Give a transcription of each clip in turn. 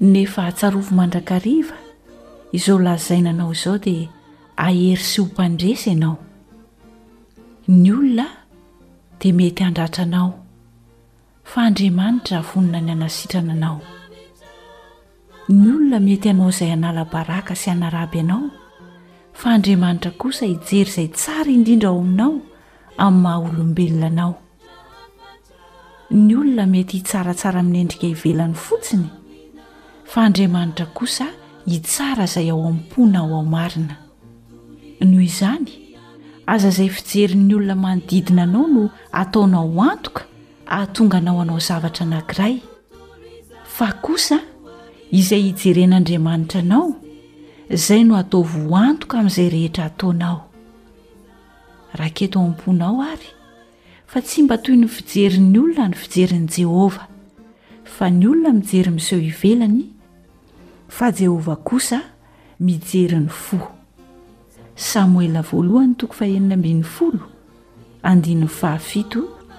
nefa atsarovy mandrakariva izao lazaina anao izao dia ahery sy ho mpandresy ianao ny olona dia mety handratra anao fa andriamanitra vonona ny anasitrana anao ny olona mety hanao izay hanala baraka sy hanaraby anao fa andriamanitra kosa hijery izay tsara indrindra ao aminao amin'ny maha olombelona anao Ny olona mety hitsaratsara amin'ny endrika ivelany fotsiny fa Andriamanitra kosa hitsara izay ao am-pona ao ao marina. Noho izany, aza izay fijerin'ny olona manodidina anao no ataonao antoka hahatonga anao hanao zavatra anankiray, fa kosa izay hijeren'Andriamanitra anao, izay no ataovy ho antoka amin'izay rehetra ataonao. Raketo ao am-ponao àry fa tsy mba toy ny fijerin'ny olona ny fijerin'i Jehovah, fa ny olona mijery miseho ivelany, fa Jehovah kosa mijery ny fo. Samoela Voalohany toko fahenina ambin'ny folo, andininy fahafito.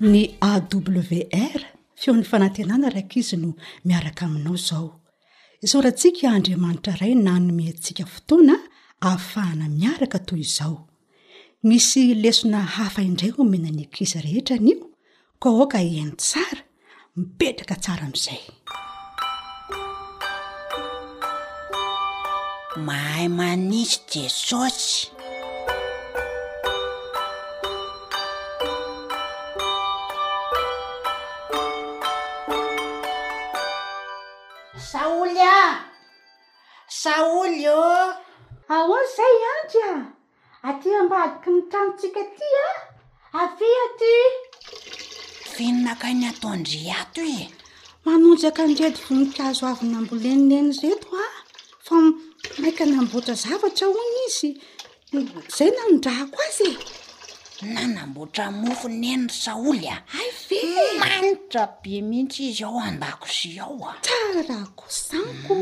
Ny AWR feon'ny fanantenana ry ankizy no miaraka aminao izao. Isaorantsika Andriamanitra Ray nanome antsika fotoana ahafahana miaraka toy izao. Misy lesona hafa indray omena ny ankizy rehetra anio, koa aoka hihaino tsara Mipetraka tsara amin'izay. Mahay manitsy Jesosy. Saoly a! Saoly ô! Ahoana izay Andry a! Aty ambadiky ny tranontsika aty a! Avia aty! Vinona kay ny ataon-dry ato e! Manonjaka an'ireto voninkazo avy namboleny neny ireto a! Fa maika namboatra zavatra hono izy. Izay nanondrahako azy e! Nanamboatra mofo neny ry Saoly a! Hay ve? Manitra be mihitsy izy ao an-dakozia ao a! Tsara kosa tamiko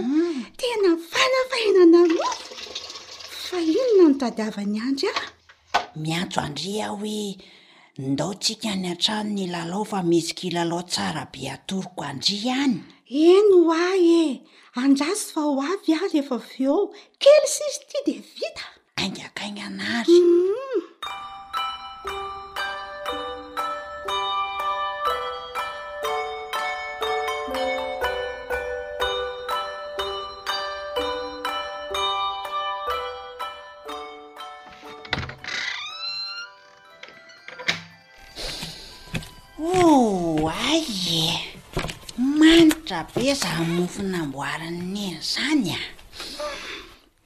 tena fanafenana mihitsy fa inona no tadiavan'i andry ahy miantso andry aho hoe ndao tsika any an-trano ny lalao fa misy kilalao tsara be atoroko andry any eny ho ahy e andraso fa ho avy aho rehefa avy eo kely sisa ity dia vita haingakaingana azy be za mofo namboarin'ny neny zany a ah.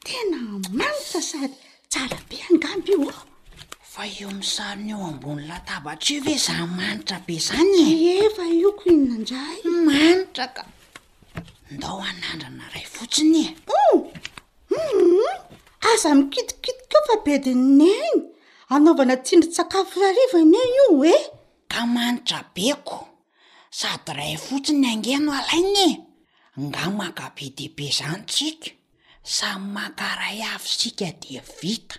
Tena manitra sady tsara be angamba io ô! Fa io misarona eo ambony latabatra io ve izany manitra be izany e? Efa io koinina indray. Manitra ka. Ndao hanandrana iray fotsiny e. Oh! Mm-hmm. Aza mikitikitika eo fa be dia neny. Anaovana tsindrin-tsakafo rariva anie io e. Ka manitra be ko. Sady iray fotsiny ange no alaina e. Nga maka be dia be izany tsika. Samy mankaray avy isika dia vita.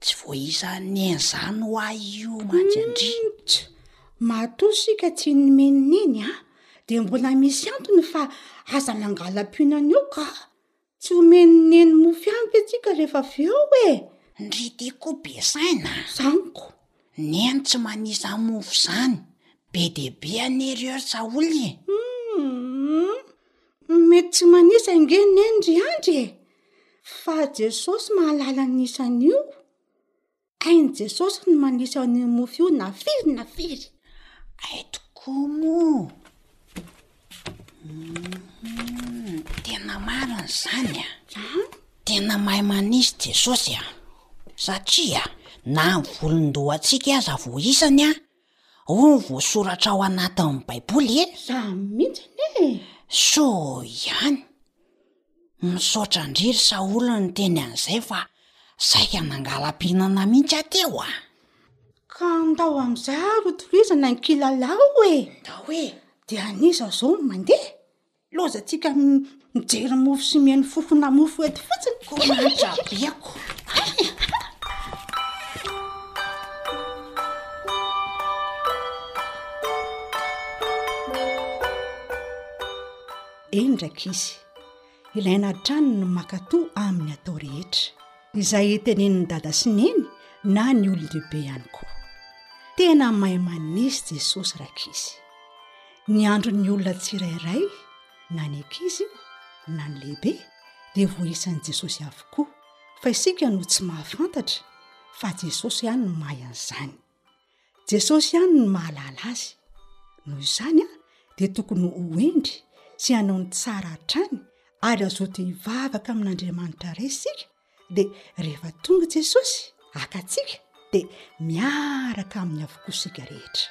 Tsy voaisany neny zany hoa io mantsy andry. Humm matoa isika tsy nomeny neny a! dia mbola misy antony fa aza mangalam-pihinana eo ka! tsy omen'i neny mofy ampy antsika rehefa avy eo e! Ndry ity koa be saina a! Amiko. Neny tsy manisa mofo izany, be dia be anie ry Ursa oly e! Humm. Mety tsy manisa ange neny ry Andry e! Fa Jesosy mahalala ny isan'io. Hain'i Jesosy ny manisa an'io mofo io na firy na firy. Hay tokoa moa! Tena marina izany a! Tena mahay manisa Jesosy a! Satria na ny volon-dohantsika aza vao isany a, Hoy ny voasoratra ao anatin'ny Baiboly e! Za mihitsy anie e! Soa ihany! Misaotra ndry ry Saholy niteny an'izay fa saika nangala-pihinana mihitsy aho teo a! Ka ndao amin'izay ary ho tohizana ny kilalao e! Ndao e! Dia an'iza izao no mandeha? Lozantsika mijery mofo sy mihaino fofona mofo eto fotsiny. Komadrabiako. Eny ndraiky izy, ilaina hatrany ny makato amin'ny atao rehetra, izay tenenin'ny dada sy neny na ny olon-dehibe ihany koa. Tena mahay manisy Jesosy rakizy. Ny andron'ny olona tsirairay, na ny ankizy io na ny lehibe, dia voaisan'i Jesosy avokoa, fa isika no tsy mahafantatra, fa Jesosy ihany no mahay an'izany. Jesosy ihany no mahalala azy. Noho izany dia tokony ho hendry sy hanao ny tsara hatrany ary hazoto hivavaka amin'Andriamanitra iray isika Dia rehefa tonga Jesosy haka antsika dia miaraka aminy avokoa isika rehetra.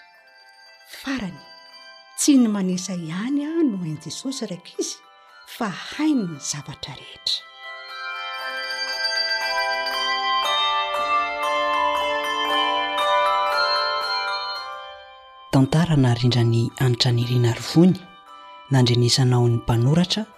Farany, tsy ny manesa ihany aho no hain'i Jesosy raika izy fa hainy ny zavatra rehetra. Tantara narindran'i Hanitra Nirina Rivony, nandrenesanao ny mpanoratra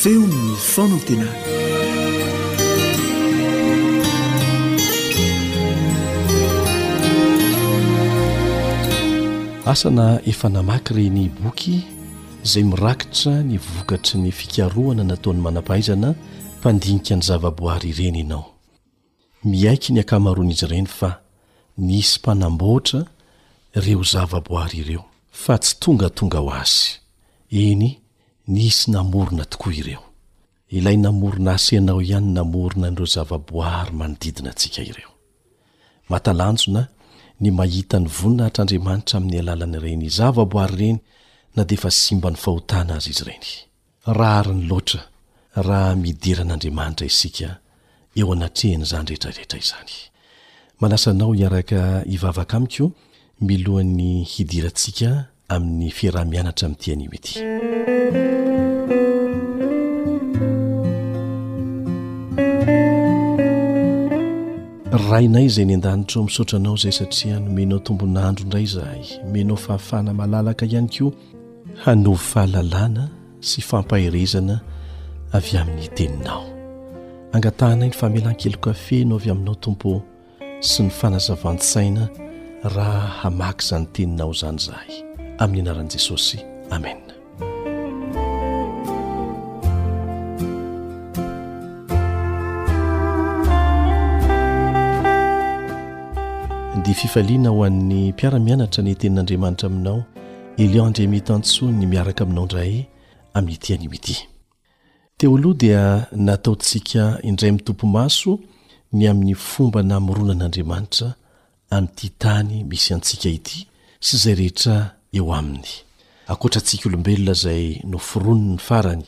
feon'ny fanantenana asana efa namaky ireny boky izay mirakitra ny vokatry ny fikarohana nataon'ny manam-pahaizana mpandinika ny zavaboary ireny ianao Miaiky ny ankamaroan'izy ireny fa nisy mpanamboatra ireo zavaboary ireo, fa tsy tongatonga ho azy. Eny, nisy namorona tokoa ireo. Ilay namorona ahy sy ianao ihany namorona an'ireo zavaboary manodidina antsika ireo. Mahatalanjona ny mahita ny voninahitr'Andriamanitra amin'ny alalan'ireny zavaboary ireny na dia efa simba ny fahotana aza izy ireny. Rariny loatra raha midera an'Andriamanitra isika eo anatrehan'izany rehetrarehetra izany. Manasa anao hiaraka hivavaka amiko milohan'ny hidirantsika amin'ny fiaraha-mianatra amin'ity anio ity. Rainay izay eny an-danitra ô, misaotra Anao izay satria nomenao tombon'andro indray izahay, omenao fahafahana malalaka ihany koa hanovo fahalalana sy fampaherezana avy amin'ny teninao. Angatahanay ny famelan-keloka feno avy aminao Tompo ô sy ny fanazavan-tsaina raha hamaky izany teninao izany izahay. Amin'ny anaran'i Jesosy, amena. Dia fifaliana ho an'ny mpiara-mianatra ny tenin'Andriamanitra aminao. Elion Andriamitansoa ny miaraka aminao indray amin'ity anio ity. Teo aloha dia nataontsika indray mitopy maso ny amin'ny fomba namoronan'Andriamanitra an'ity tany misy antsika ity sy izay rehetra eo aminy. Ankoatra antsika olombelona izay noforoniny farany,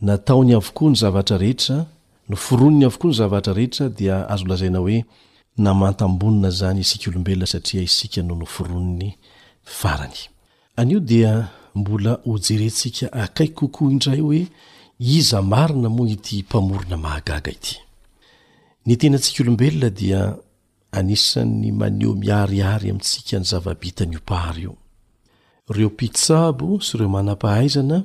nataony avokoa ny zavatra rehetra Noforoniny avokoa ny zavatra rehetra dia azo lazaina hoe namantam-bonona izany isika olombelona satria isika no noforoniny farany. Anio dia mbola ho jerentsika akaiky kokoa indray hoe iza marina moa ity Mpamorona mahagaga ity. Ny tenantsika olombelona dia Anisan'ny maneho miharihary amintsika ny zava-bitan'io mpahary io, ireo mpitsabo sy ireo manam-pahaizana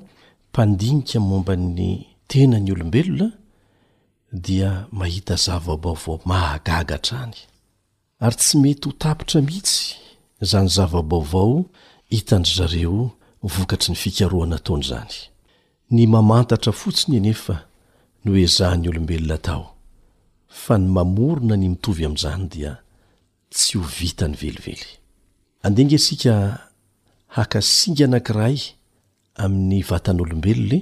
mpandinika momba ny tenan'ny olombelona dia mahita zava-baovao mahagaga hatrany. Ary tsy mety ho tapitra mihitsy izany zava-baovao hitan-dry zareo vokatry ny fikarohana ataony izany. Ny mamantatra fotsiny anefa no ezahan'ny olombelona atao, fa ny mamorona ny mitovy amin'izany dia tsy ho vitany velively. Andeha ange isika haka singa anankiray amin'ny vatan'olombelona e!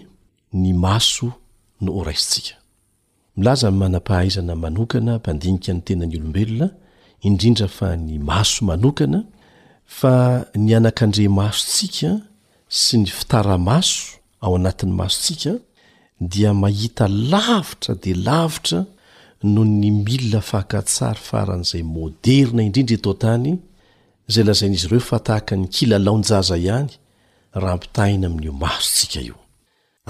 Ny maso no horaisintsika. Milaza ny manam-pahaizana manokana mpandinika ny tenan'ny olombelona, indrindra fa ny maso manokana, fa ny anakandriamasontsika sy ny fitara-maso ao anatin'ny masontsika dia mahita lavitra dia lavitra noho ny milina fakantsary faran'izay moderina indrindra eto an-tany, izay lazain'izy ireo fa tahaka ny kilalaon-jaza ihany raha ampitahaina amin'io masontsika io.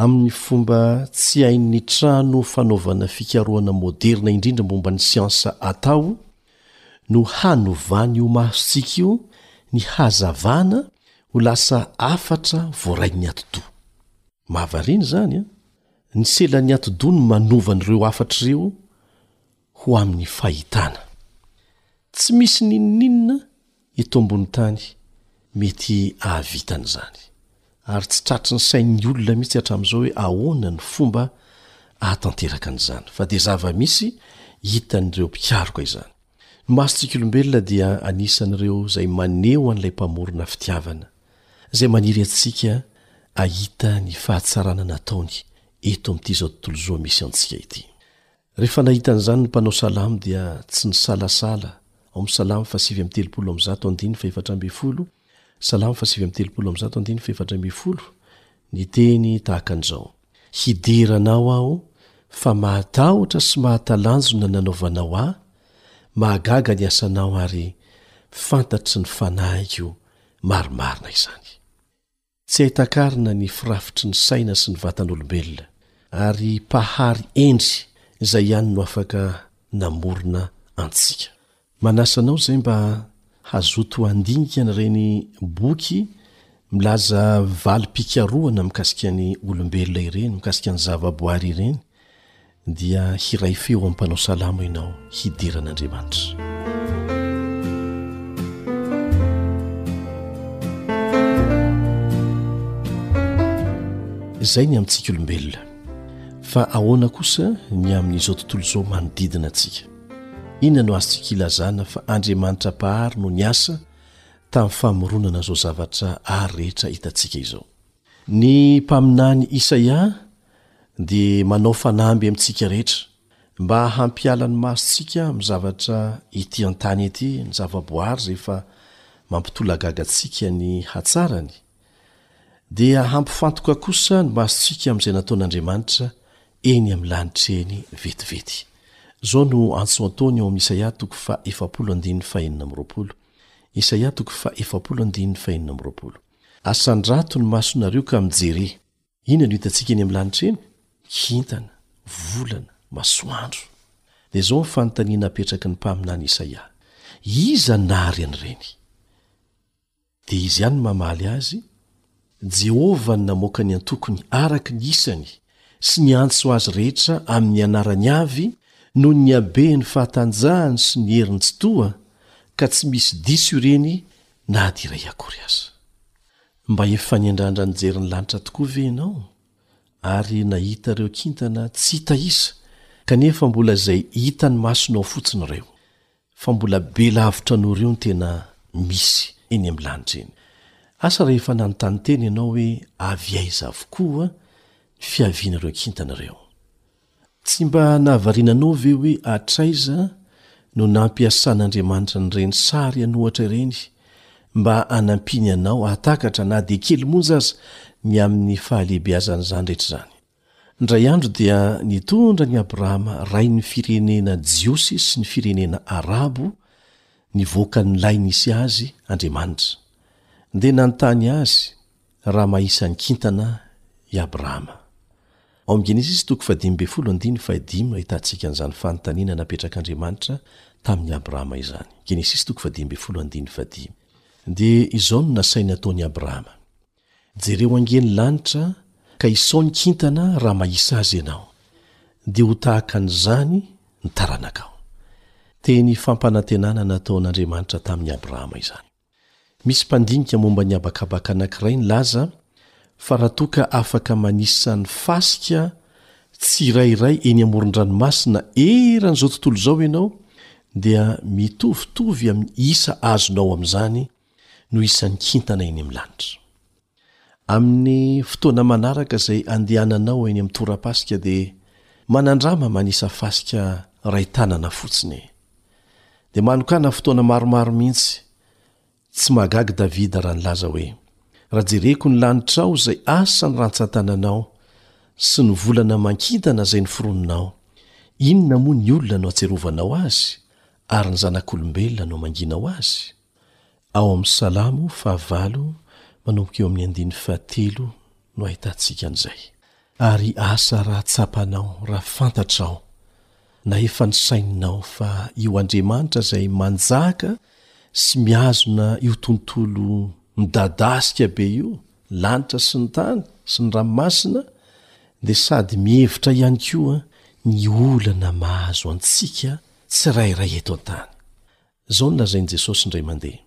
Amin'ny fomba tsy hain'ny trano fanaovana fikarohana moderina indrindra momba ny siansa atao no hanovan'io masontsika io ny hazavana ho lasa hafatra voarain'ny atidoha. Mahavariana izany an! Ny selan'ny atidoha no manova an'ireo hafatra ireo ho amin'ny fahitana. Tsy misy n'inon'inona eto ambony tany mety hahavita an'izany. Ary tsy tratry ny sain'ny olona mihitsy hatramin'izao hoe ahoana ny fomba hahatanteraka an'izany, fa dia zava-misy hitan'ireo mpikaroka izany. Ny masontsika olombelona dia anisan'ireo izay maneho an'ilay Mpamorona fitiavana, izay maniry antsika hahita ny fahatsarana nataony eto amin'ity izao tontolo izao misy antsika ity. Rehefa nahita an'izany ny mpanao salamo dia tsy nisalasala, ao amin'ny Salamo fahasivy amby telopolo amby zato andininy fahefatra ambin'ny folo, Salamo fahasivy amby telopolo amby zato andininy fahefatra ambin'ny folo, ny teny tahaka an'izao, Hidera Anao aho, fa mahatahotra sy mahatalanjona ny nanaovanao ahy, mahagaga ny asanao ary fantatry ny fanahiko marimarina izany. Tsy hay takarina ny firafitry ny saina sy ny vatan'olombelona, ary Mpahary hendry izay ihany no afaka namorona antsika. Manasa anao izay mba hazoto handinika an'ireny boky milaza valim-pikarohana mikasika ny olombelona ireny, mikasika ny zavaboary ireny, dia hiray feo amin'ny mpanao salamo ianao hidera an'Andriamanitra. Izay ny amintsika olombelona, fa ahoana kosa ny amin'izao tontolo izao manodidina antsika? Inona no azontsika ilazana fa Andriamanitra Mpahary no niasa tamin'ny famoronana izao zavatra ary rehetra hitantsika izao? Ny mpaminany Isaia dia manao fanamby amintsika rehetra mba hampiala ny masontsika amin'ny zavatra ety an-tany ety, ny zavaboary rehefa mampitolagaga antsika ny hatsarany, dia hampifantoka kosa ny masontsika amin'izay nataon'Andriamanitra eny amin'ny lanitra eny vetivety. Izao no antso ataony ao amin'ny Isaia toko fa efapolo andininy fahenina amby roapolo. Isaia toko fa efapolo andininy fahenina amby roapolo. Asandrato ny masonareo ka mijery. Inona no hitantsika eny amin'ny lanitra eny? Kintana, volana, masoandro. Dia izao ny fanontaniana apetraky ny mpaminany Isaia, Iza nary an'ireny? Dia izy ihany no mamaly azy, Jehovah no namoaka ny antokony araka ny isany sy niantso azy rehetra amin'ny anarany avy noho ny haben'ny fahatanjahany sy ny heriny tsitoha, ka tsy misy diso ireny na dia iray akory aza. Mba efa niandrandra nijery ny lanitra tokoa ve ianao ary nahita ireo kintana tsy hita isa kanefa mbola izay hitan'ny masonao fotsiny ireo? Fa mbola be lavitra noho ireo ny tena misy eny amin'ny lanitra eny. Asa raha efa nanontany tena ianao hoe avy aiza avokoa ny fiavian'ireo kintana ireo? Tsy mba nahavariana anao ve hoe hatraiza no nampiasan'Andriamanitra an'ireny sary an'ohatra ireny mba hanampiany anao hahatakatra na dia kely monja aza ny amin'ny fahalehibeazan'izany rehetra izany? Indray andro dia nitondra an'i Abrahama rain'ny firenena jiosy sy ny firenena arabo nivoaka an'ilay nisy azy Andriamanitra. Dia nanontany azy Raha mahisa ny kintana i Abrahama. Ao amin'ny Genesisy toko fahadimy ambin'ny folo andininy fahadimy no ahitantsika an'izany fanontaniana napetrak'Andriamanitra tamin'i Abrahama izany. Genesisy toko fahadimy ambin'ny folo andininy fahadimy. Dia izao no nasainy nataon'i Abrahama, Jereo ange ny lanitra ka isao ny kintana raha mahisa azy ianao, dia ho tahaka an'izany ny taranakao. Teny fampanantenana nataon'Andriamanitra tamin'i Abrahama izany. Misy mpandinika momba ny habakabaka anankiray nilaza fa raha toa ka afaka manisa ny fasika tsirairay eny amoron-dranomasina eran'izao tontolo izao ianao, dia mitovitovy amin'ny isa azonao amin'izany no isan'ny kintana eny amin'ny lanitra. Amin'ny fotoana manaraka izay andehananao eny amin'ny torapasika dia manandrama manisa fasika iray tanana fotsiny. Dia manokàna fotoana maromaro mihitsy. Tsy mahagaga Davida raha nilaza hoe, Raha jereko ny lanitrao izay asan'ny rantsan-tananao sy ny volana mankintana izay noforoninao, inona moa ny olona no atsirovanao azy ary ny zanak'olombelona no manginao azy? Ao amin'ny Salamo fahavalo manomboka eo amin'ny andininy fahatelo no ahitantsika an'izay. Ary asa raha tsapanao, raha fantatrao, na efa nisaininao fa io Andriamanitra izay manjaka sy mihazona io tontolo midadasika be io, lanitra sy ny tany sy ny ranomasina, dia sady mihevitra ihany koa ny olana mahazo antsika tsirairay eto an-tany. Izao no lazain'i Jesosy indray mandeha,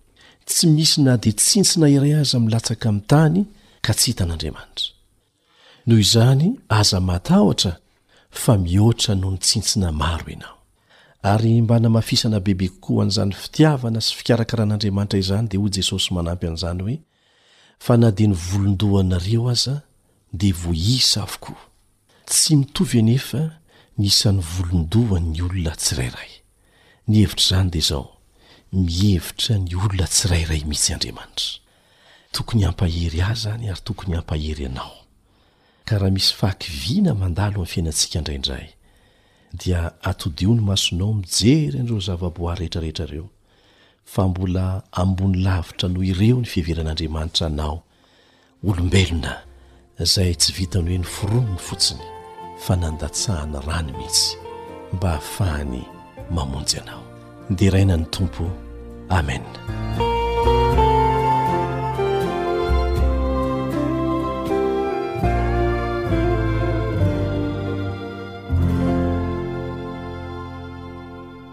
Tsy misy na dia tsintsina iray aza milatsaka amin'ny tany ka tsy hitan'Andriamanitra. Noho izany, aza matahotra fa mihoatra noho ny tsintsina maro ianao. Ary mba hanamafisana bebe kokoa an'izany fitiavana sy fikarakarana Andriamanitra izany dia hoy Jesosy manampy an'izany hoe, Fa na dia ny volon-dohanareo aza dia voaisa avokoa. Tsy mitovy anefa ny isan'ny volon-dohan'ny olona tsirairay. Ny hevitr'izany dia izao, Mihevitra ny olona tsirairay mihitsy Andriamanitra. Tokony hampahery ahy izany ary tokony hampahery anao. Ka raha misy fahakiviana mandalo amin'ny fiainantsika indraindray, dia atodiho ny masonao mijery an'ireo zavaboary rehetrarehetra ireo, fa mbola ambony lavitra noho ireo ny fiheveran'Andriamanitra anao olombelona izay tsy vitan'ny hoe noforoniny fotsiny fa nandatsahany rany mihitsy mba hahafahany mamonjy anao. Deraina ny Tompo. Amen.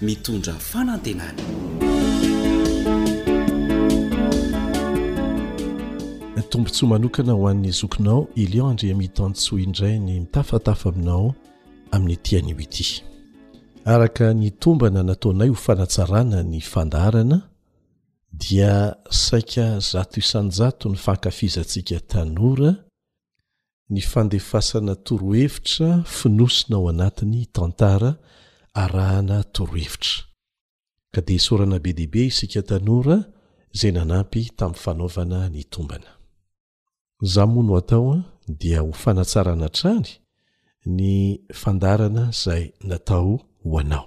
mitondra fanantenana. Tombontsoa manokana ho an'ny zokinao Elion Andriamitansoa indray ny mitafatafa aminao amin'ity anio ity. Araka ny tombana nataonay ho fanatsarana ny fandaharana dia saika zato isan-jato ny fankafizantsika tanora ny fandefasana torohevitra fonosina ao anatin'ny tantara arahana torohevitra. Ka dia isaorana be dia be isika tanora izay nanampy tamin'ny fanaovana ny tombana. Izany moa no atao dia ho fanatsarana hatrany ny fandaharana izay natao ho anao.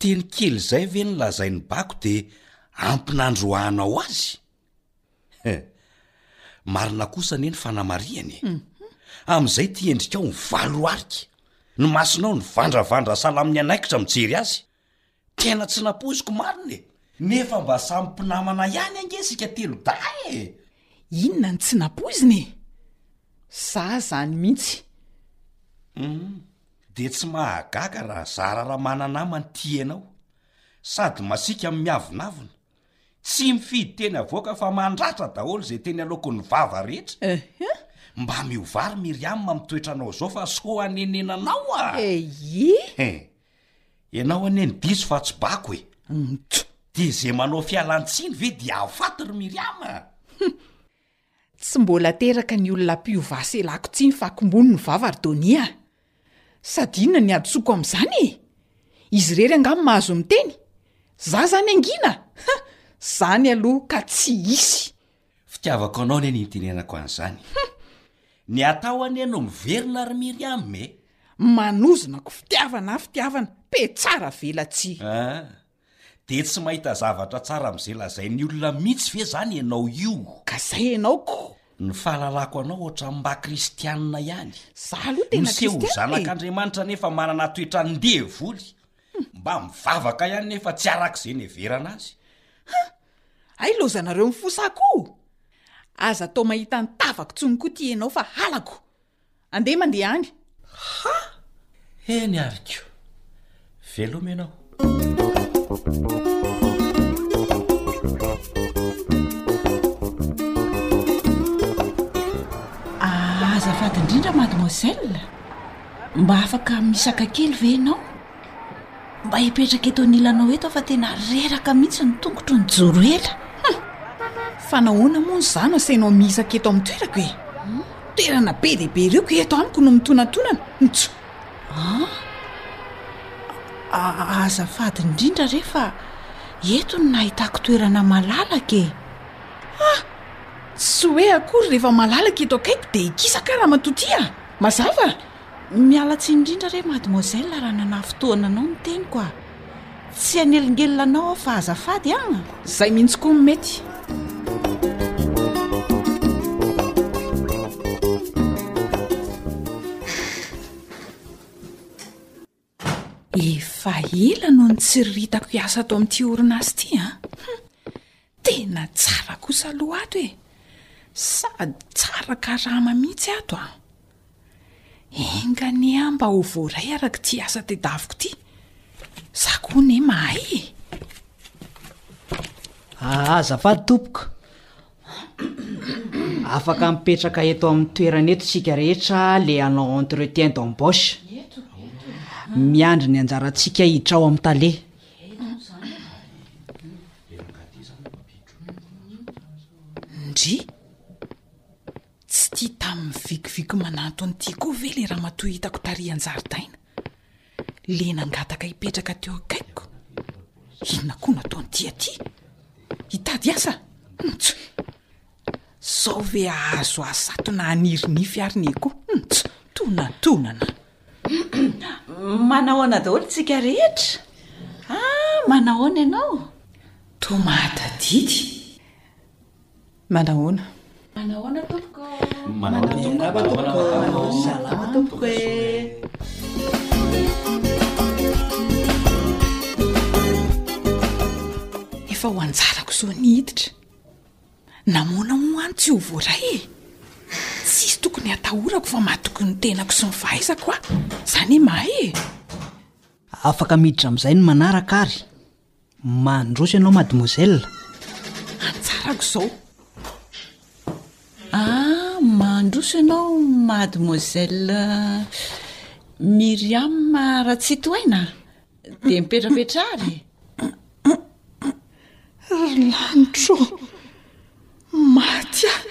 Teny kely izay ve no lazain'i Bako dia ampy nandroahanao azy? He! Marina kosa anie ny fanamarihany e! Amin'izay ity endrikao mivaroarika, ny masonao nivandravandra salamin'ny hanaikitra mijery azy. Tena tsy nampoiziko marina e! Nefa mba samy mpinamana ihany ange isika telo dahy e! Inona no tsy nampoizina e! Za izany mihitsy. Hum! Dia tsy mahagaga raha zara raha mana-namany tia anao, sady masiaka miavonavona, tsy mifidy teny avoaka fa mandratra daholo izay teny aloakon'ny vava rehetra. Ehe. Mba miovà ry Miriam amin'ny toetranao izao fa soa hanenenanao a! Eyy! He! Ianao anie ny diso fa tsy bako e! Ngt! Dia izay manao fialan-tsiny ve dia afaty ry Miriam a! Hum! Tsy mbola teraka ny olona mpiovà se lako tsiny fa kombony ny vava ry Donia a! Sady inona ny hadisoako amin'izany e! Izy irery angaha no mahazo miteny? Za zany angina? Ha! Zany aloha ka tsy hisy! Fitiavako anao anie no itenenako an'izany. Hum! Ny atao anie no miverina ry Myriam e! Manozona ko fitiavana a fitiavana pe tsara velatsihy! Ah! De tsy mahita zavatra tsara amzay lazain'ny olona mitsy ve zany ianao io? Ka zay ianao ko! Ny fahalalako anao ohatran'ny mba kristianina ihany. Za aloha tena kristianina e! Miseho ho zanak'Andriamanitra nefa manana toetran'ny devoly. Mba mivavaka ihany nefa tsy arak'izay niheverana azy. Ha! Hay lozanareo ny fo sa ko! Aza atao mahita ny tavako tsony ko ty ianao fa halako! Andeha mandeha any. Ha! Eny ary ko. Veloma ianao. Azafady indrindra mademoiselle, mba afaka misaka kely ve ianao? mba hipetraka eto anilanao eto aho fa tena reraka mihitsy ny tongotro ny joro ela fa nahoana moa ny zana sainao miisaka eto amin'ny toerako e toerana be dia be reoko eto amiko no mitonatonana mitso ah? aza fady indrindra re fa eto ny nahitako toerana malalaka e ah tsy hoe akory rehefa malalaka eto akaiko dia ikisaka raha matotia mazava Miala tsiny indrindra re mademoiselle raha nanafintohana anao ny teniko a! Tsy hanelingelina anao aho fa azafady an! Izay mihitsy koa no mety. Efa ela no nitsiriritako hiasa ato amin'ity orinasa ity an! Hum! Tena tsara kosa aloha ato e! Sady tsara karama mihitsy ato an! Enga anie aho mba ho voaray araka ity asa tedaviko ity. Za koa anie mahay e! Azafady tompoko. Afaka mipetraka eto amin'ny toerana eto tsika rehetra le hanao entretien d'embauche. Miandry ny anjarantsika hiditra ao amin'ny tale. Ndry, tsy tia tamin'ny vikiviky manantona ity koa ve le ramatoa hitako tary an-jaridaina? Ilay nangataka hipetraka teo akaikiko, inona koa no ataon'ity aty? Hitady asa? Humpts! Sao ve hahazo hasatona haniry nify ary ny ego? Humpts! Tonantonana! Manao ahoana daholo isika rehetra? Ah, manao ahoana ianao? Toa mahatadidy. Manahoana? Manahoana tompoko? Manahoana tompoko? Salama tompoko eh! Efa ho anjarako izao ny hiditra. Namoana moa any tsy ho voaray e. Tsisy tokony hatahorako fa matoky ny tenako sy ny fahaizako aho. Izany mahay e. Afaka miditra amin'izay ny manaraka ary. Mandroso ianao mademoiselle. Anjarako izao. Ah, mandroso ianao mademoiselle Myriam Ratsitohaina. Dia mipetrapetra ary e. Ry lanitro ô! Maty aho.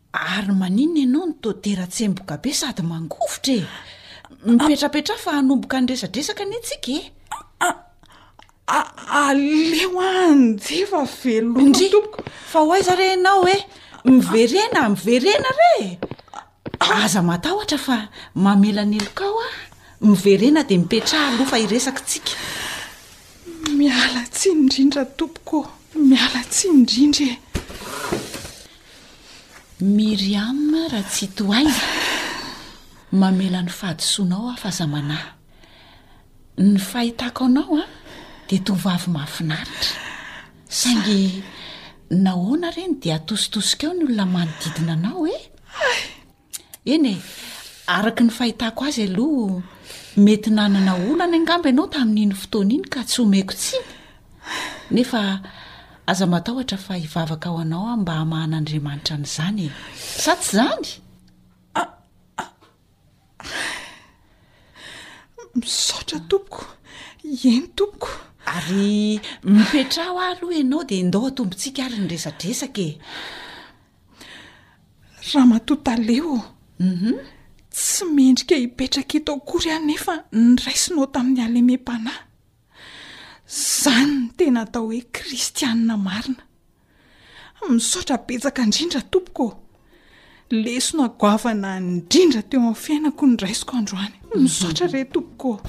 Ary maninona ianao no toa dera tsemboka be sady mangovitra e? Mipetrapetraha fa hanomboka ny resadresaka anie tsika e! Aleo any je fa veloma tompoko. Fa ho aiza re ianao e? Miverena, miverena re e! Aza matahotra fa mamela ny helokao aho. Miverena dia mipetraha aloha fa hiresaka isika. Miala tsiny indrindra tompoko ô, miala tsiny indrindra e! Myriam Ratsitohaina, mamela ny fahadisoanao aho fa aza manahy. Ny fahitako anao dia tovovavy mahafinaritra. Saingy nahoana re no dia atositosika ao ny olona manodidina anao e? Eny e, araka ny fahitako azy aloha, mety nanana olana angamba ianao tamin'iny fotoana iny ka tsy omeko tsiny. Nefa aza matahotra fa hivavaka ho anao aho mba hamahan'Andriamanitra an'izany e. Sa tsy izany? Misaotra tompoko, eny tompoko. Ary mipetraho aloha ianao dia ndao atombontsika ary ny resadresaka e. Ramatoa Taleho, Hum. Tsy mendrika hipetraka eto akory aho nefa niraisinao tamin'ny halemem-panahy. Izany no tena atao hoe kristianina marina. Misaotra betsaka indrindra tompoko ô. Lesona goavana indrindra teo amin'ny fiainako no raisiko androany. Misaotra re tompoko.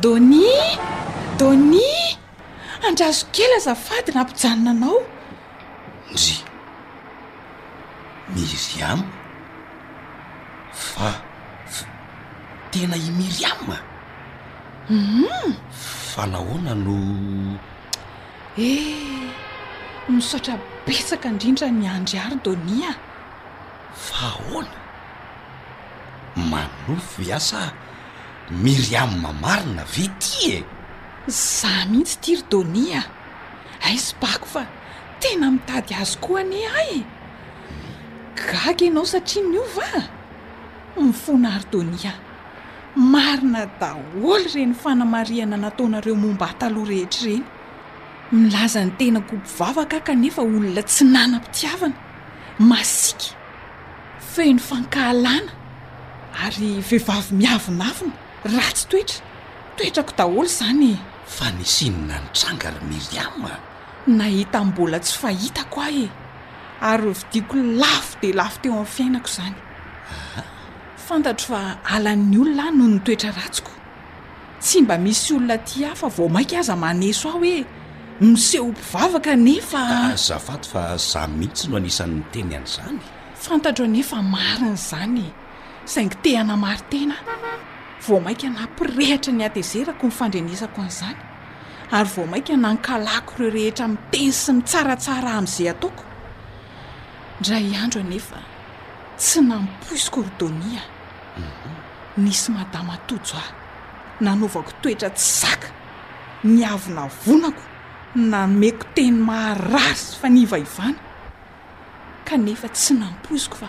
Donie! Donie! Andraso kely azafady nampijanona anao. Ndry. Myriam? Fa fa tena i Myriam? Hum. Fa nahoana no. Eeh! Misaotra betsaka indrindra an'i Andry ary Donia a! Fa ahoana? Manofy ve asa Myriam marina ve ity e? Za mihitsy ity ry Donia a! Aizy bako fa tena mitady azy koa anie ahy e! Gaga ianao satria niova a! Mifona ary Donia a! Marina daholo ireny fanamarihana nataonareo momba ahy taloha rehetra ireny. Milaza ny tenako ho mpivavaka aho kanefa olona tsy nanam-pitiavana, masiaka, feno fankahalana ary vehivavy miavonavona, ratsy toetra. Toetrako daholo izany e! Fa nisy inona nitranga ry Myriam a? Nahita ny mbola tsy fahitako aho e! Ary hovidiako lafo dia lafo teo amin'ny fiainako izany. Aa! Fantatro fa halan'ny olona ahy noho ny toetra ratsiko. Tsy mba misy olona aty hafa vao mainka aza maneso ahy hoe miseho ho mpivavaka anefa. Azafady fa za mihitsy no anisan'ny niteny an'izany. Fantatro anie fa marina izany e! Saingy te hanamarin-tena aho. Vao mainka nampirehatra ny hatezerako ny fandrenesako an'izany, ary vao mainka nankalako ireo rehetra miteny sy mitsaratsara ahy amin'izay ataoko. Indray andro anefa. Tsy nampoiziko ry Donia. Nisy madama tojo ahy. Nanaovako toetra tsy zaka. Niavonavonako, nameko teny maharary sy fanivaivana. Kanefa tsy nampoiziko fa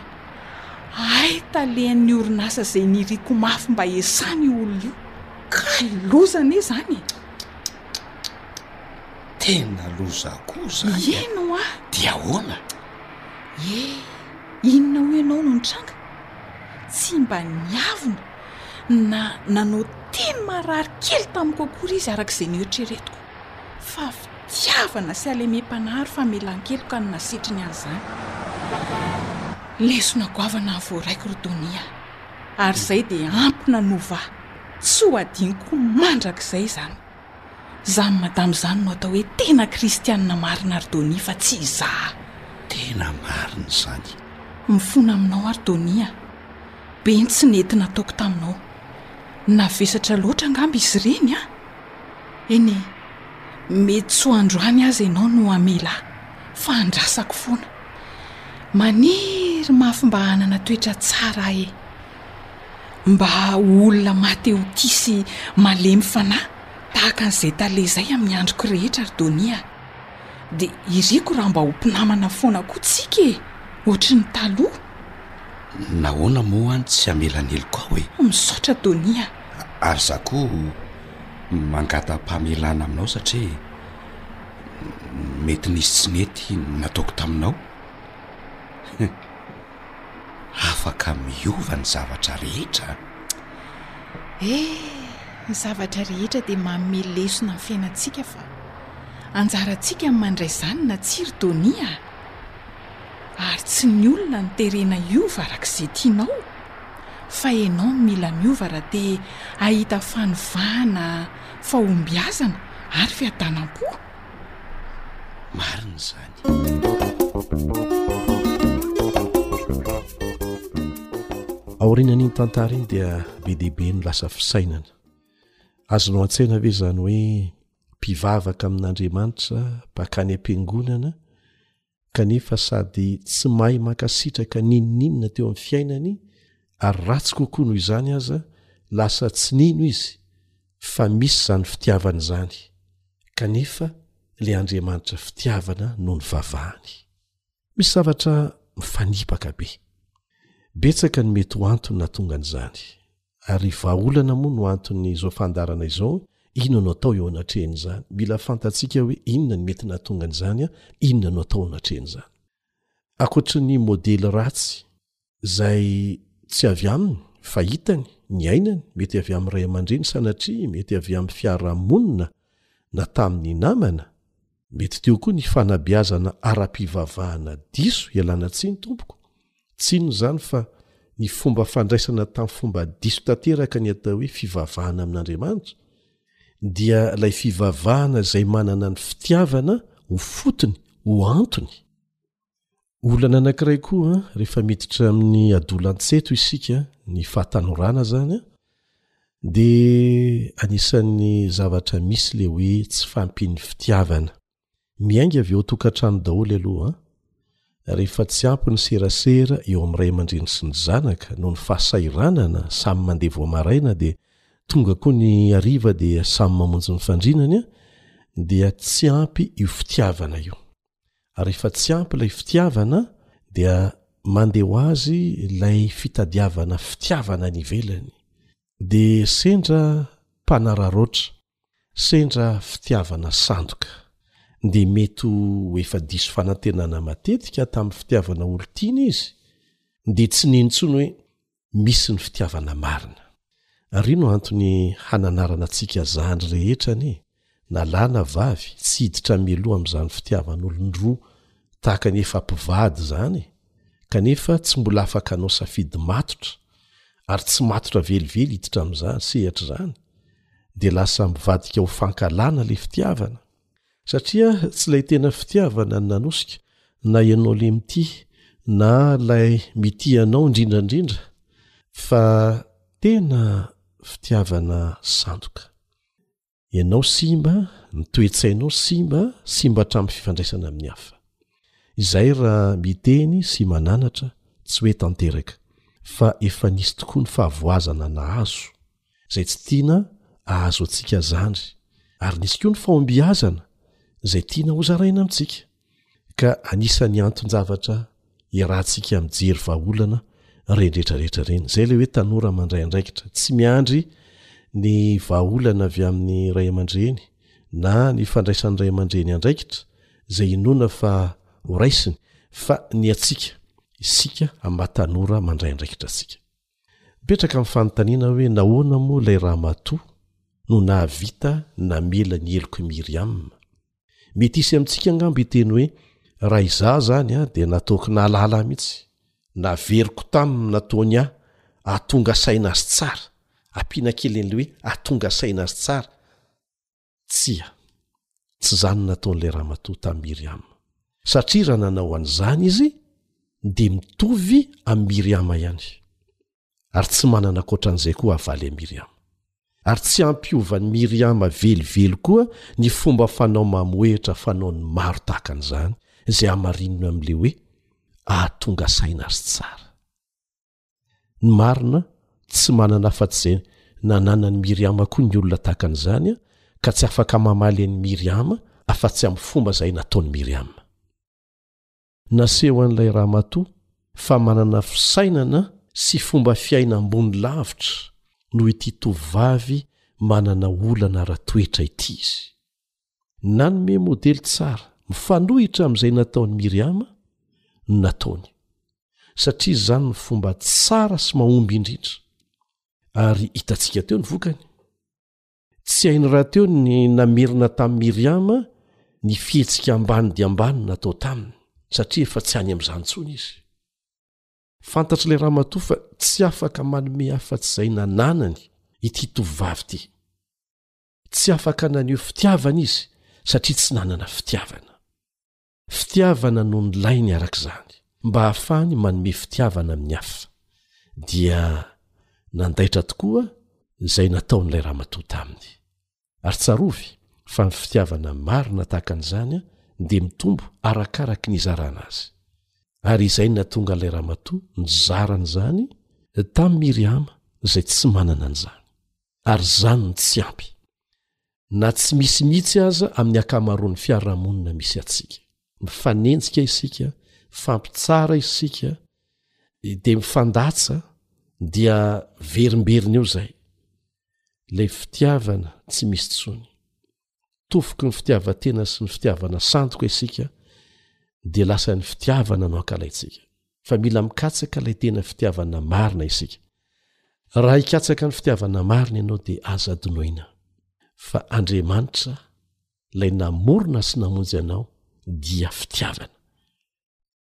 hay talen'ny orinasa izay niriako mafy mba hiasana io olona io. Kay loza anie izany e! Tena loza koa izany a! Eny ho'a! Dia ahoana? Ye! Inona hoy ianao no nitranga? Tsy mba niavona na nanao teny marary kely tamiko akory izy, araka izay noeritreretiko, fa fitiavana sy halemem-panahy ary famelan-keloka no nasetriny an'izany. Lesona goavana voaraiko ry Donia, ary izay dia ampy nanova ahy. Tsy ho adinoko mandrakizay izany. Zany madame zany no atao hoe tena kristianina marina ry Donnie fa tsy izaha. Tena marina izany. Mifona aminao ary Donnie a! Be ny tsy nety nataoko taminao. Navesatra loatra angamba izy ireny an! Eny e! Mety tsy ho androany aza ianao no hamela ahy fa andrasako foana. Maniry mafy mba hanana toetra tsara aho e! mba ho olona mahatehotia sy malemy fanahy tahaka an'izay tale izay amin'ny androko rehetra ry Donia a! Dia iriko raha mba ho mpinamana foana koa tsika e! Ohatry ny taloha! Nahoana moa aho no tsy hamela ny heloko ao e? Misaotra Donia a! Ary izaho koa mangatam-pamelana aminao satria mety nisy tsy nety nataoko taminao. afaka miova ny zavatra rehetra a! Eh! Ny zavatra rehetra dia manome lesona amin'ny fiainantsika fa anjarantsika ny mandray izany na tsia ry Tony a! Ary tsy ny olona no terena hiova araka izay tianao fa ianao no mila miova raha te hahita fanovana, fahombiazana ary fiadanam-po. marina izany aorianan'iny tantara iny dia be dehibe ny lasa fisainana azo no an-tsaina ve izany hoe mpivavaka amin'andriamanitra bakany am-piangonana kanefa sady tsy mahay mankasitraka n'inon'inona teo amin'ny fiainany, ary ratsy kokoa noho izany aza, lasa tsy nino izy fa misy izany fitiavana izany, kanefa ilay Andriamanitra fitiavana no nivavahany. Misy zavatra mifanipaka be. Betsaka ny mety ho antony nahatonga an'izany. Ary vahaolana moa no anton'izao fandaharana izao, inona no atao eo anatrehan'izany? Mila fantatsika hoe inona ny mety nahatonga an'izany an, inona no atao anatrehan'izany? Ankoatry ny modely ratsy izay tsy avy aminy fa hitany, niainany, mety avy amin'ny ray aman-dreny sanatria, mety avy amin'ny fiarahamonina na tamin'ny namana, Mety teo koa ny fanabeazana ara-pivavahana diso ialana tsiny tompoko, tsy inona izany fa ny fomba fandraisana tamin'ny fomba diso tanteraka ny atao hoe fivavahana amin'Andriamanitra, dia ilay fivavahana izay manana ny fitiavana ho fotony, ho antony. Olana anankiray koa rehefa miditra amin'ny adolantsento isika ny fahatanorana zany a de anisan'ny zavatra misy le hoe tsy fampin'ny fitiavana miainga avy eo tokantrano daholo aloha rehefa tsy ampy ny serasera eo amin'ny ray aman-dreny sy ny zanaka noho ny fahasahiranana samy mandeha vao maraina de tonga koa ny hariva dia samy mamonjy ny fandrinany a dia tsy ampy io fitiavana io ary rehefa tsy ampy ilay fitiavana dia mandeha ho azy ilay fitadiavana fitiavana ny ivelany dia sendra mpanararoatra sendra fitiavana sandoka dia mety ho efa diso fanantenana matetika tamin'ny fitiavana olo tiana izy dia tsy nino ntsony hoe misy ny fitiavana marina. Ary io no antony hananarana antsika zandry rehetra anie na lahy na vavy tsy hiditra mialoha amin'izany fitiavan'olony roa tahaka ny efa mpivady izany e! kanefa tsy mbola afaka hanao safidy matotra ary tsy matotra velively hiditra amin'izany sehatra izany dia lasa mivadika ho fankahalana ilay fitiavana Satria tsy ilay tena fitiavana no nanosika na ianao le mitia na ilay mitia anao indrindra indrindra fa tena fitiavana sandoka. Ianao simba, ny toe-tsainao simba, simba hatramin'ny fifandraisana amin'ny hafa. Izay raha miteny sy mananatra tsy hoe tanteraka fa efa nisy tokoa ny fahavoazana nahazo. izay tsy tiana ahazo antsika zandry ary nisy koa ny fahombiazana izay tiana ho zaraina amintsika ka anisan'ny anton-javatra iarahantsika mijery vahaolana ireny retraretra ireny izay ilay hoe tanora mandray andraikitra tsy miandry ny vahaolana avy amin'ny ray aman-dreny na ny fandraisan'ny ray aman-dreny andraikitra izay inoana fa horaisiny fa ny atsika isika amatanora mandray andraikitra atsika Mipetraka ny fanontaniana hoe nahoana moa ilay ramatoa no nahavita namela ny heloka i Miriam? Mety hisy amintsika angamba hiteny hoe, Raha izaho izany dia nataoko nahalala ahy mihitsy, naveriko taminy nataony ahy hahatonga saina azy tsara, ampiana kely an'ilay hoe hahatonga saina azy tsara, Tsia, tsy izany nataon'ilay ramatoa tamin'i Miriama, satria raha nanao an'izany izy, dia mitovy amin'i Miriama ihany. Ary tsy manana ankoatra an'izay koa havaly an'i Miriama. Ary tsy hampiovan'i Miriama velively koa ny fomba fanao mamohehitra fanaon'ny maro tahaka an'izany, izay hamarinina amin'ilay hoe, Ahatonga saina ry tsara. ny marina tsy manana afa-tsy izay nananan'i Miriama koa ny olona tahaka an'izany ka tsy afaka mamaly an'i Miriama afa-tsy amin'ny fomba izay nataon'i Miriama. Nasehon'ilay ramatoa fa manana fisainana sy fomba fiaina ambony lavitra noho ity tovovavy manana olana ara-toetra ity izy. Nanome modely tsara mifanohitra amin'izay nataon'i Miriama ny nataony, satria izany ny fomba tsara sy mahomby indrindra. Ary hitantsika teo ny vokany. Tsy hainy rahateo ny namerina tamin'i Miriama ny fihetsika ambany dia ambany natao taminy, satria efa tsy any amin'izany intsony izy. Fantatr'ilay ramatoa fa tsy afaka manome afa-tsy izay nananany ity tovovavy ity. Tsy afaka naneho fitiavana izy satria tsy nanana fitiavana. Fitiavana no nilainy araka izany, mba hahafahany manome fitiavana amin'ny hafa. Dia nandaitra tokoa izay nataon'ilay ramatoa taminy. Ary tsarovy fa ny fitiavana marina tahaka an'izany dia mitombo arakaraky ny izarana azy. Ary izay no nahatonga an'ilay ramatoa nizara an'izany tamin'i Miriama izay tsy manana an'izany. ary izany no tsy ampy, na tsy misy mihitsy aza amin'ny ankamaroan'ny fiarahamonina misy antsika. Mifanenjika isika, mifampitsara isika, dia mifandatsa, dia verimberina eo izay. Ilay fitiavana tsy misy intsony. tofoky ny fitiavan-tena sy ny fitiavana sandoka isika dia lasa ny fitiavana no ankalaintsika fa mila mikatsaka ilay tena fitiavana marina isika raha hikatsaka ny fitiavana marina ianao dia aza dinoina fa andriamanitra ilay namorona sy namonjy anao dia fitiavana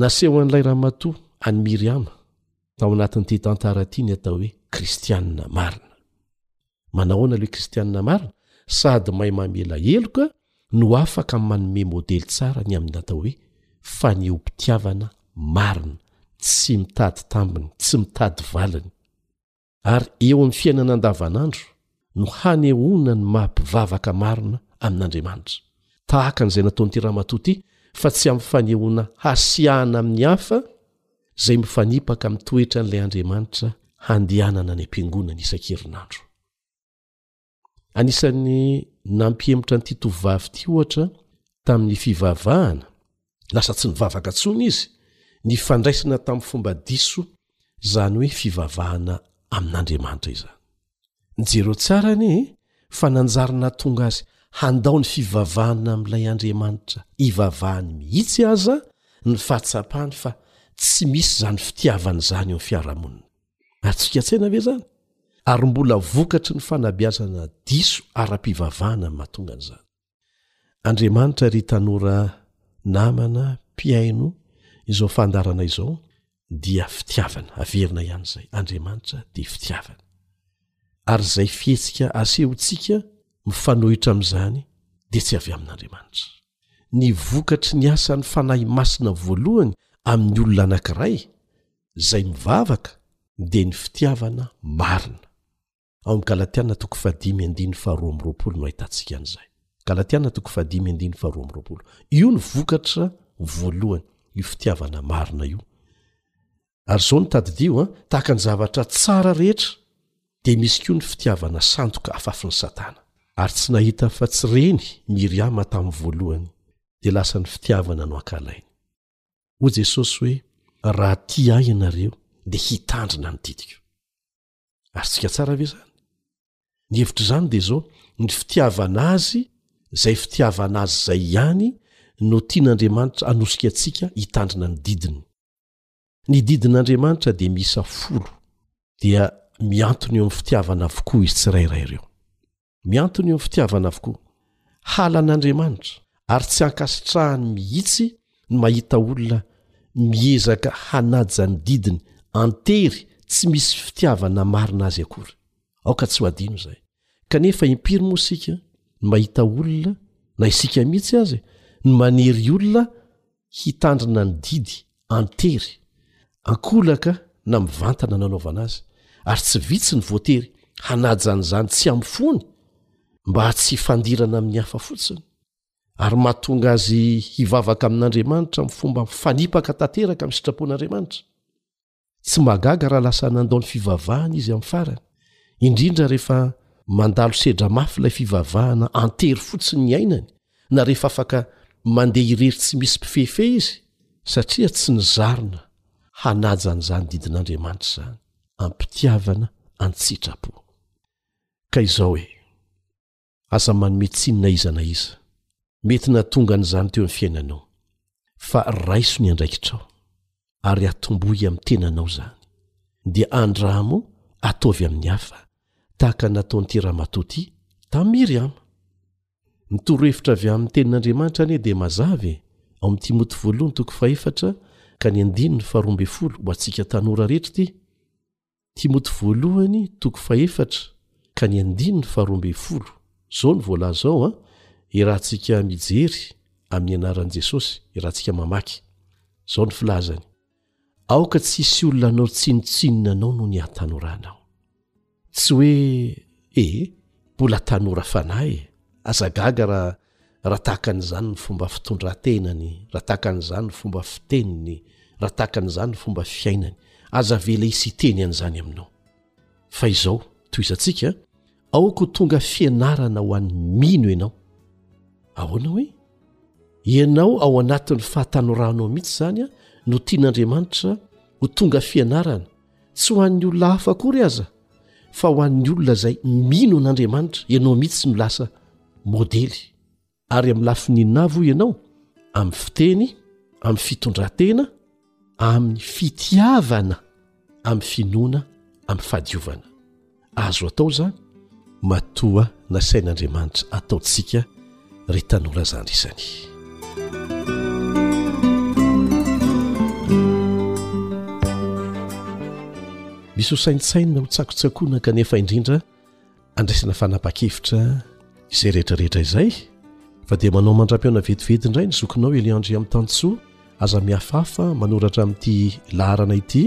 Nasehon'ilay ramatoa an'i Miriama tao anatin'ity tantara ity ny atao hoe kristiana marina. Manahoana ilay kristiana marina sady mahay mamela heloka no afaka manome modely tsara ny amin'ny atao hoe fanehoam-pitiavana marina, tsy mitady tambiny, tsy mitady valiny? ary eo amin'ny fiainana andavanandro no hanehoana ny maha mpivavaka marina amin'Andriamanitra, tahaka an'izay nataon'ity ramatoa ity, fa tsy amin'ny fanehoana hasiahana amin'ny hafa izay mifanipaka amin'ny toetran'ilay Andriamanitra handehanana any am-piangonany isan-kerinandro. Anisan'ny nampihemotra an'ity tovovavy ity ohatra tamin'ny fivavahana, lasa tsy nivavaka intsony izy, ny fandraisana tamin'ny fomba diso izany hoe fivavahana amin'Andriamanitra izany. Jereo tsara anie fa nanjary nahatonga azy handao ny fivavahana amin'ilay Andriamanitra ivavahany mihitsy aza ny fahatsapany fa tsy misy izany fitiavana izany eo amin'ny fiarahamonina. Atsika tsaina ve zany? Ary mbola vokatry ny fanabeazana diso ara-pivavahana ny mahatonga an'izany. Andriamanitra ry tanora namana mpihaino izao fandaharana izao dia fitiavana, averina ihany izay, Andriamanitra dia fitiavana. Ary izay fihetsika asehontsika mifanohitra amin'izany dia tsy avy amin'Andriamanitra. Ny vokatry ny asan'ny Fanahy Masina voalohany amin'ny olona anankiray izay mivavaka dia ny fitiavana marina. Ao amin'ny Galatiana toko fahadimy andininy faharoa amby roapolo no ahitantsika an'izay. Galatiana toko fahadimy andininy faharoa amby roapolo. Io ny vokatra voalohany, io fitiavana marina io. Ary izao no tadidio an, tahaka ny zavatra tsara rehetra dia misy koa ny fitiavana sandoka afafin'i Satana. Ary tsy nahita afa-tsy ireny Miriama tamin'ny voalohany, dia lasa ny fitiavana no ankalainy. hoy jesosy hoe raha tia ahy ianareo dia hitandrina ny didiko ary tsika tsara ve zany ny hevitr' izany dia zao ny fitiavana azy zay fitiavana azy zay ihany no tian' andriamanitra anosika antsika hitandrina ny didiny ny didin' andriamanitra dia miisa folo dia miantony eo am'ny fitiavana avokoa izy tsirairay ireo Miantona eo amin'ny fitiavana avokoa. Halan'Andriamanitra ary tsy ankasitrahany mihitsy ny mahita olona miezaka hanaja ny didiny an-tery tsy misy fitiavana marina azy akory. Aoka tsy ho adino izay. Kanefa impiry moa isika no mahita olona, na isika mihitsy aza e, no manery olona hitandrina ny didy an-tery, an-kolaka na mivantana nanaovana azy, ary tsy vitsy ny voatery hanaja an'izany tsy amin'ny fony mba tsy hifandirana amin'ny hafa fotsiny, ary mahatonga azy hivavaka amin'Andriamanitra amin'ny fomba mifanipaka tanteraka amin'ny sitrapon'Andriamanitra. tsy mahagaga raha lasa nandao ny fivavahana izy amin'ny farany indrindra rehefa mandalo sedra mafy ilay fivavahana antery fotsiny ny ainany na rehefa afaka mandeha irery tsy misy mpifehifehy izy satria tsy nizarina hanaja an'izany didin'andriamanitra izany ampitiavana antsitrapo ka izao e Aza manome tsiny na iza na iza mety nahatonga an'izany teo amin'ny fiainanao, fa raiso ny andraikitrao ary atombohy amin'ny tenanao izany, dia andramo ataovy amin'ny hafa, tahaka ny nataon'ity ramatoa ity tamin'i Miriama. Ny torohevitra avy amin'ny Tenin'Andriamanitra anie dia mazava e, ao amin'ny Timoty Voalohany toko fahefatra ka ny andininy faharoa ambin'ny folo, ho antsika tanora rehetra ity, Timoty Voalohany toko fahefatra ka ny andininy faharoa ambin'ny folo. Izao no voalaza ao an, Iarahantsika mijery amin'ny anaran'i Jesosy, iarahantsika mamaky. Izao ny filazany, Aoka tsy hisy olona hanao tsinontsinona anao noho ny hahatanoranao. Tsy hoe, Ee, mbola tanora fanahy e! Aza gaga raha raha tahaka an'izany ny fomba fitondran-tenany, raha tahaka an'izany ny fomba fiteniny, raha tahaka an'izany ny fomba fiainany, aza avela hisy hiteny an'izany aminao. Fa izao, tohizantsika, aoka ho tonga fianarana ho an'ny mino ianao. Ahoana hoe? Ianao ao anatin'ny fahatanoranao mihitsy izany no tian'Andriamanitra ho tonga fianarana, tsy ho an'ny olona hafa akory aza fa ho an'ny olona izay mino an'andriamanitra ianao mihitsy no lasa modely ary amin'ny lafininavo ianao amin'ny fiteny amin'ny fitondratena amin'ny fitiavana amin'ny finoana amin'ny fahadiovana Azo atao izany? Matoa nasain'Andriamanitra ataontsika ry tanora izany isany. Misy ho saintsainina ho tsakotsakoana kanefa indrindra andraisana fanapa-kevitra izay rehetrarehetra izay fa dia manao mandra-pihaona vetivety indray ny zokinao Eliandry Am'Tantsoa aza mihafahafa manoratra amin'ity laharana ity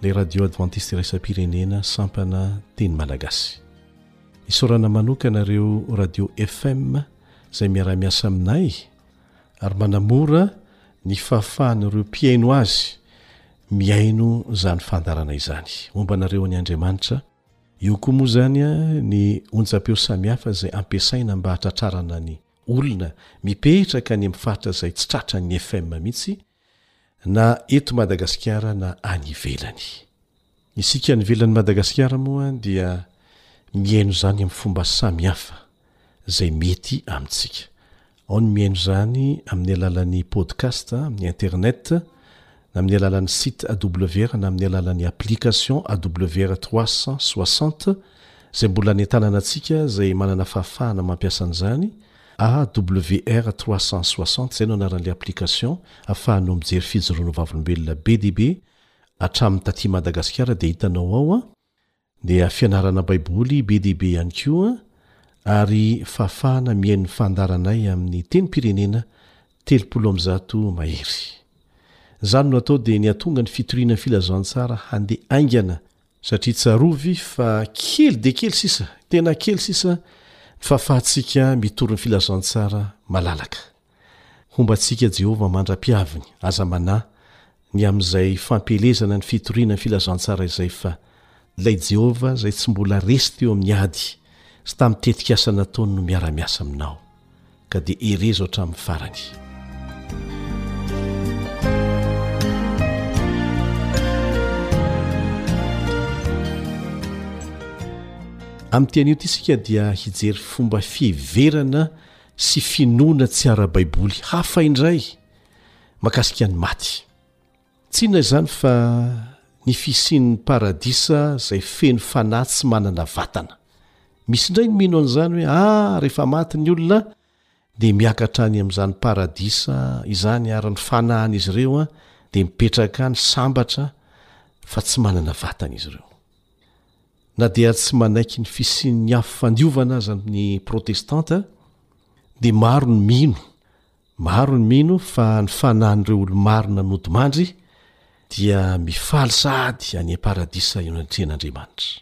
Ilay radio advantiste iraisam-pirenena sampana teny malagasy. Isaorana manokana ireo radio FM izay miara-miasa aminay ary manamora ny fahafahan'ireo mpihaino azy mihaino izany fandaharana izany. Homba anareo an' Andriamanitra. Eo koa moa izany ny onjam-peo samihafa izay ampiasaina mba hahatratrarana ny olona mipetraka any amin'ny faritra izay tsy tratran'ny FM mihitsy na eto Madagasikara na any ivelany. Isika any ivelan'i Madagasikara moa dia mihaino izany amin'ny fomba samy hafa izay mety amintsika. Ao ny mihaino izany amin'ny alalan'ny podcast amin'ny internet na amin'ny alalan'ny site AWR na amin'ny alalan'ny application AWR 360 izay mbola any an-tanana antsika izay manana fahafahana mampiasa an'izany AWR 360 izay no anaran'ilay application afahanao mijery fijoroana vavolombelona be dia be hatramin'ny taty Madagasikara dia hitanao ao an, dia fianarana baiboly be dia be ihany koa ary fahafahana mihaino ny fandaharanay amin'ny tenim-pirenena telopolo amby zato mahery. Izany no atao dia ny hatonga ny fitoriana ny filazantsara handeha haingana satria tsarovy fa kely dia kely sisa, tena kely sisa, ny fahafahantsika mitory ny filazantsara malalaka. Homba antsika Jehovah mandra-pihaviny. Aza manahy ny amin'izay fampielezana ny fitoriana ny filazantsara izay fa ilay Jehovah izay tsy mbola resy teo amin'ny ady sy tamin'ny tetikasa nataony no miara-miasa aminao. ka dia herezo hatramin'ny farany. Amin'ity anio ity isika dia hijery fomba fiheverana sy finoana tsy ara-baiboly hafa indray makasika ny maty. Tsy inona izany fa ny fisian'ny paradisa izay feno fanahy tsy manana vatana. Misy indray ny mino an'izany hoe ah rehefa maty ny olona dia miakatra any amin'izany paradisa izany ary ny fanahin'izy ireo dia mipetraka any sambatra fa tsy manana vatana izy ireo. Na dia tsy manaiky ny fisian'ny afo fandiovana aza ny protestanta dia maro ny mino Maro ny mino fa ny fanahin'ireo olo-marina nodimandry dia mifaly sahady any am-paradisa eo anatrehan'Andriamanitra.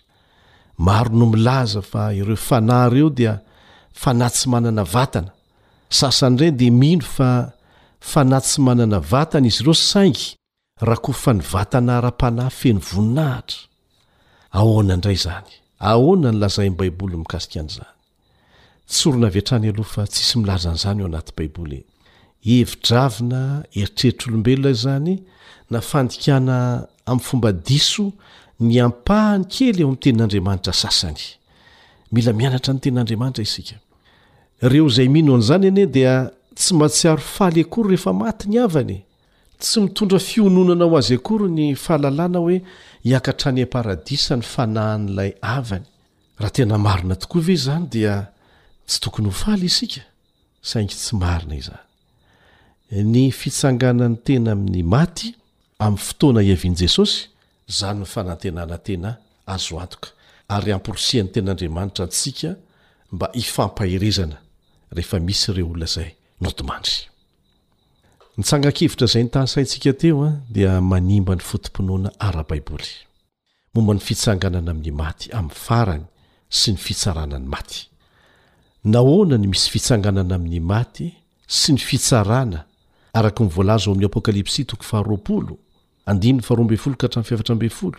Maro no milaza fa ireo fanahy ireo dia fanahy tsy manana vatana. Sasany indray dia mino fa fanahy tsy manana vatana izy ireo saingy Rakofa ny vatana ara-panahy feno voninahitra. Ahoana indray izany? Ahoana ny lazain'ny Baiboly mikasika an'izany? Tsorina avy hatrany aloha fa tsisy milaza an'izany ao anaty Baiboly. Hevi-dravina, eritreritr'olombelona izany, na fandikana amin'ny fomba diso ny ampahany kely ao amin'ny Tenin'Andriamanitra sasany. Mila mianatra ny Tenin'Andriamanitra isika. Ireo izay mino an'izany anie dia tsy mahatsiaro faly akory rehefa maty ny havany e! Tsy mitondra fiononana ho azy akory ny fahalalana hoe hiaka hatrany am-paradisa ny fanahin'ilay havany. Raha tena marina tokoa ve izany dia tsy tokony ho faly isika? Saingy tsy marina izany. Ny fitsanganan'ny tena amin'ny maty amin'ny fotoana iavian'i Jesosy, izany ny fanantenana tena azo antoka ary amporisihan'ny ten'Andriamanitra antsika mba hifampaherezana rehefa misy ireo olona izay nodimandry. Ny tsangan-kevitra izay nitahasaintsika teo dia manimba ny foto-pinoana ara-baiboly momba ny fitsanganana amin'ny maty amin'ny farany sy ny fitsarana ny maty. Nahoana ny misy fitsanganana amin'ny maty sy ny fitsarana araka ny voalaza ao amin'ny Apokalypsy toko faharoapolo, andininy faharoa ambin'ny folo ka hatramin'ny fahefatra ambin'ny folo?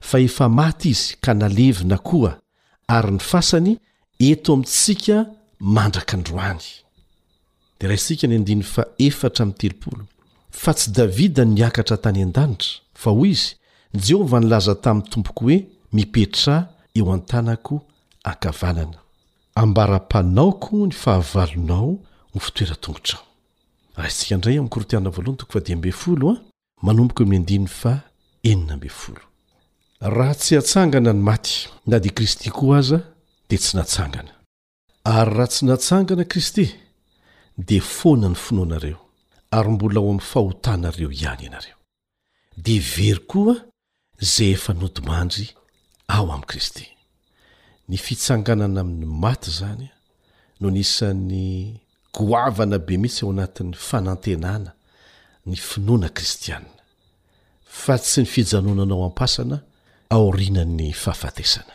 fa efa maty izy ka nalevina koa ary ny fasany eto amintsika mandraka androany. Dia raisintsika ny andininy fahefatra amby telopolo. Fa tsy Davida no niakatra tany an-danitra, fa hoy izy, Jehovah nilaza tamin'ny tompoko hoe, Mipetraha eo an-tanako ankavanana. Ambara-panaoko ny fahavalonao ho fitoeran-tongotrao. Raisintsika indray ao amin'ny Korintiana voalohany toko fahadimy ambin'ny folo. manomboka amin'ny andininy faha enina ambin'ny folo. Raha tsy hatsangana ny maty, na dia Kristy koa aza, dia tsy natsangana. Ary raha tsy natsangana Kristy, dia foana ny finoanareo, ary mbola ao amin'ny fahotanareo ihany ianareo. Dia very koa izay efa nodimandry ao amin'i Kristy. Ny fitsanganana amin'ny maty izany no nisan'ny goavana be mihitsy ao anatin'ny fanantenana ny finoana kristianina, fa tsy ny fijanonana ao am-pasana aorianan'ny fahafatesana.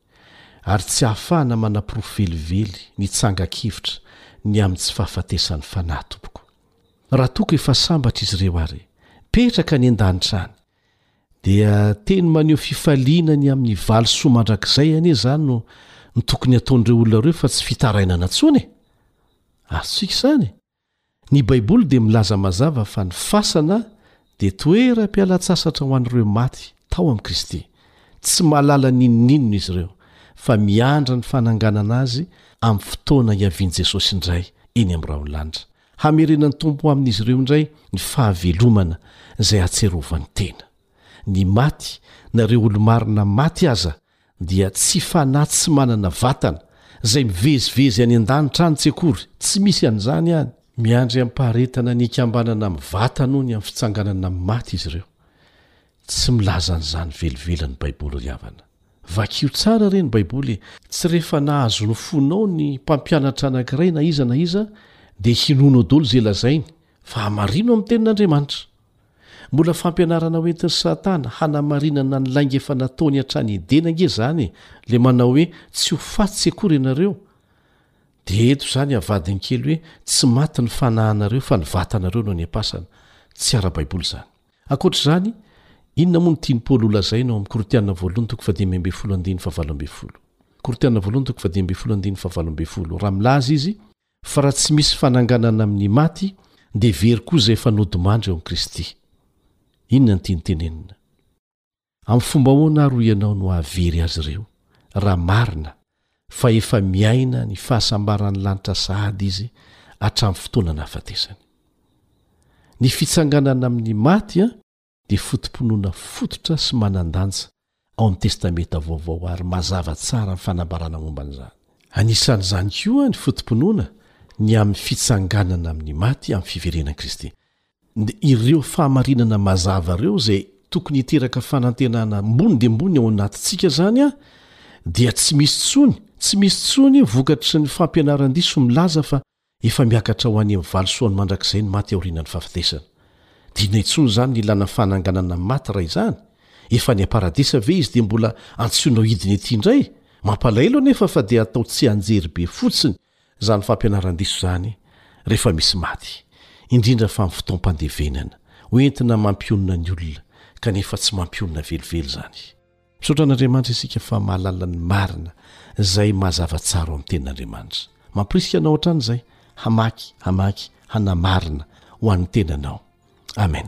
ary tsy ahafahana manaporofo velively ny tsangan-kevitra ny amin'ny tsy fahafatesan'ny Fanahy tompoko. Raha toa ka efa sambatra izy ireo ary petraka any an-danitra any, dia teny maneho fifaliana ny amin'ny valisoa mandrakizay anie izany no tokony hataon'ireo olona ireo fa tsy fitarainana intsony e! Azontsika izany e! Ny Baiboly dia milaza mazava fa ny fasana dia toeram-pialan-tsasatra ho an'ireo maty tao amin'i Kristy. Tsy mahalala n'inon'inona izy ireo, fa miandry ny fananganana azy amin'ny fotoana hiavian'i Jesosy indray eny amin'ny rahon'ny lanitra. Hamerenan'ny Tompo ho amin'izy ireo indray ny fahavelomana izay hatserovany tena. Ny maty na ireo olo-marina maty aza dia tsy fanahy tsy manana vatana izay mivezivezy any an-danitra any tsy akory, tsy misy an'izany any. Miandry am-paharetana ny hikambanana amin'ny vatany hono amin'ny fitsanganana amin'ny maty izy ireo. Tsy milaza an'izany velively ny Baiboly ry havana. Vakio tsara re ny Baiboly e! Tsy rehefa nahazo ny fonao ny mpampianatra anankiray na iza na iza dia hinoanao daholo izay lazainy fa hamarino amin'ny Tenin'Andriamanitra. Mbola fampianarana ho entin'i Satana hanamarinana ny lainga efa nataony hatrany Edena ange izany ilay manao hoe tsy ho faty akory ianareo. Dia eto izany havadiny kely hoe tsy maty ny fanahinareo fa ny vatanareo no anepasana. Tsy ara-baiboly izany. Ankoatra izany, inona moa no tian'i Paoly holazaina ao amin'ny Korintiana voalohany toko fahadimy ambin'ny folo andininy fahavalo ambin'ny folo? Korintiana voalohany toko fahadimy ambin'ny folo andininy fahavalo ambin'ny folo. Raha milaza izy. Fa raha tsy misy fananganana amin'ny maty, dia very koa izay efa nodimandry ao amin'i Kristy. Inona ny tiany tenenina? Amin'ny fomba ahoana àry hoy ianao no hahavery azy ireo, raha marina fa efa miaina ny fahasambaran'ny lanitra sahady izy hatramin'ny fotoana nahafatesany? Ny fitsanganana amin'ny maty dia foto-pinoana fototra sy manan-danja ao amin'ny Testamenta Vaovao ary mazava tsara ny fanambarana momba an'izany. Anisan'izany koa ny foto-pinoana ny amin'ny fitsanganana amin'ny maty amin'ny fiverenan'i Kristy. Dia ireo fahamarinana mazava ireo izay tokony hiteraka fanantenana ambony dia ambony ao anatintsika izany dia tsy misy intsony, tsy misy intsony vokatry ny fampianaran-diso milaza fa Efa miakatra ho any amin'ny valisoany mandrakizay ny maty aorianan'ny fahafatesana. Dina intsony izany ny ilana fananganana ny maty raha izany? Efa any am-paradisa ve izy dia mbola antsoinao hidina ety indray? Mampalahelo anefa fa dia atao tsianjery be fotsiny izany fampianaran-diso izany rehefa misy maty, indrindra fa amin'ny fotoam-pandevenana, ho entina mampionona ny olona, kanefa tsy mampionona velively izany. Misaotra an'Andriamanitra isika fa mahalala ny marina izay mazava tsara ao amin'ny Tenin'Andriamanitra. Mampirisika anao hatrany izay hamaky, hamaky, hanamarina ho an'ny tenanao. Amen.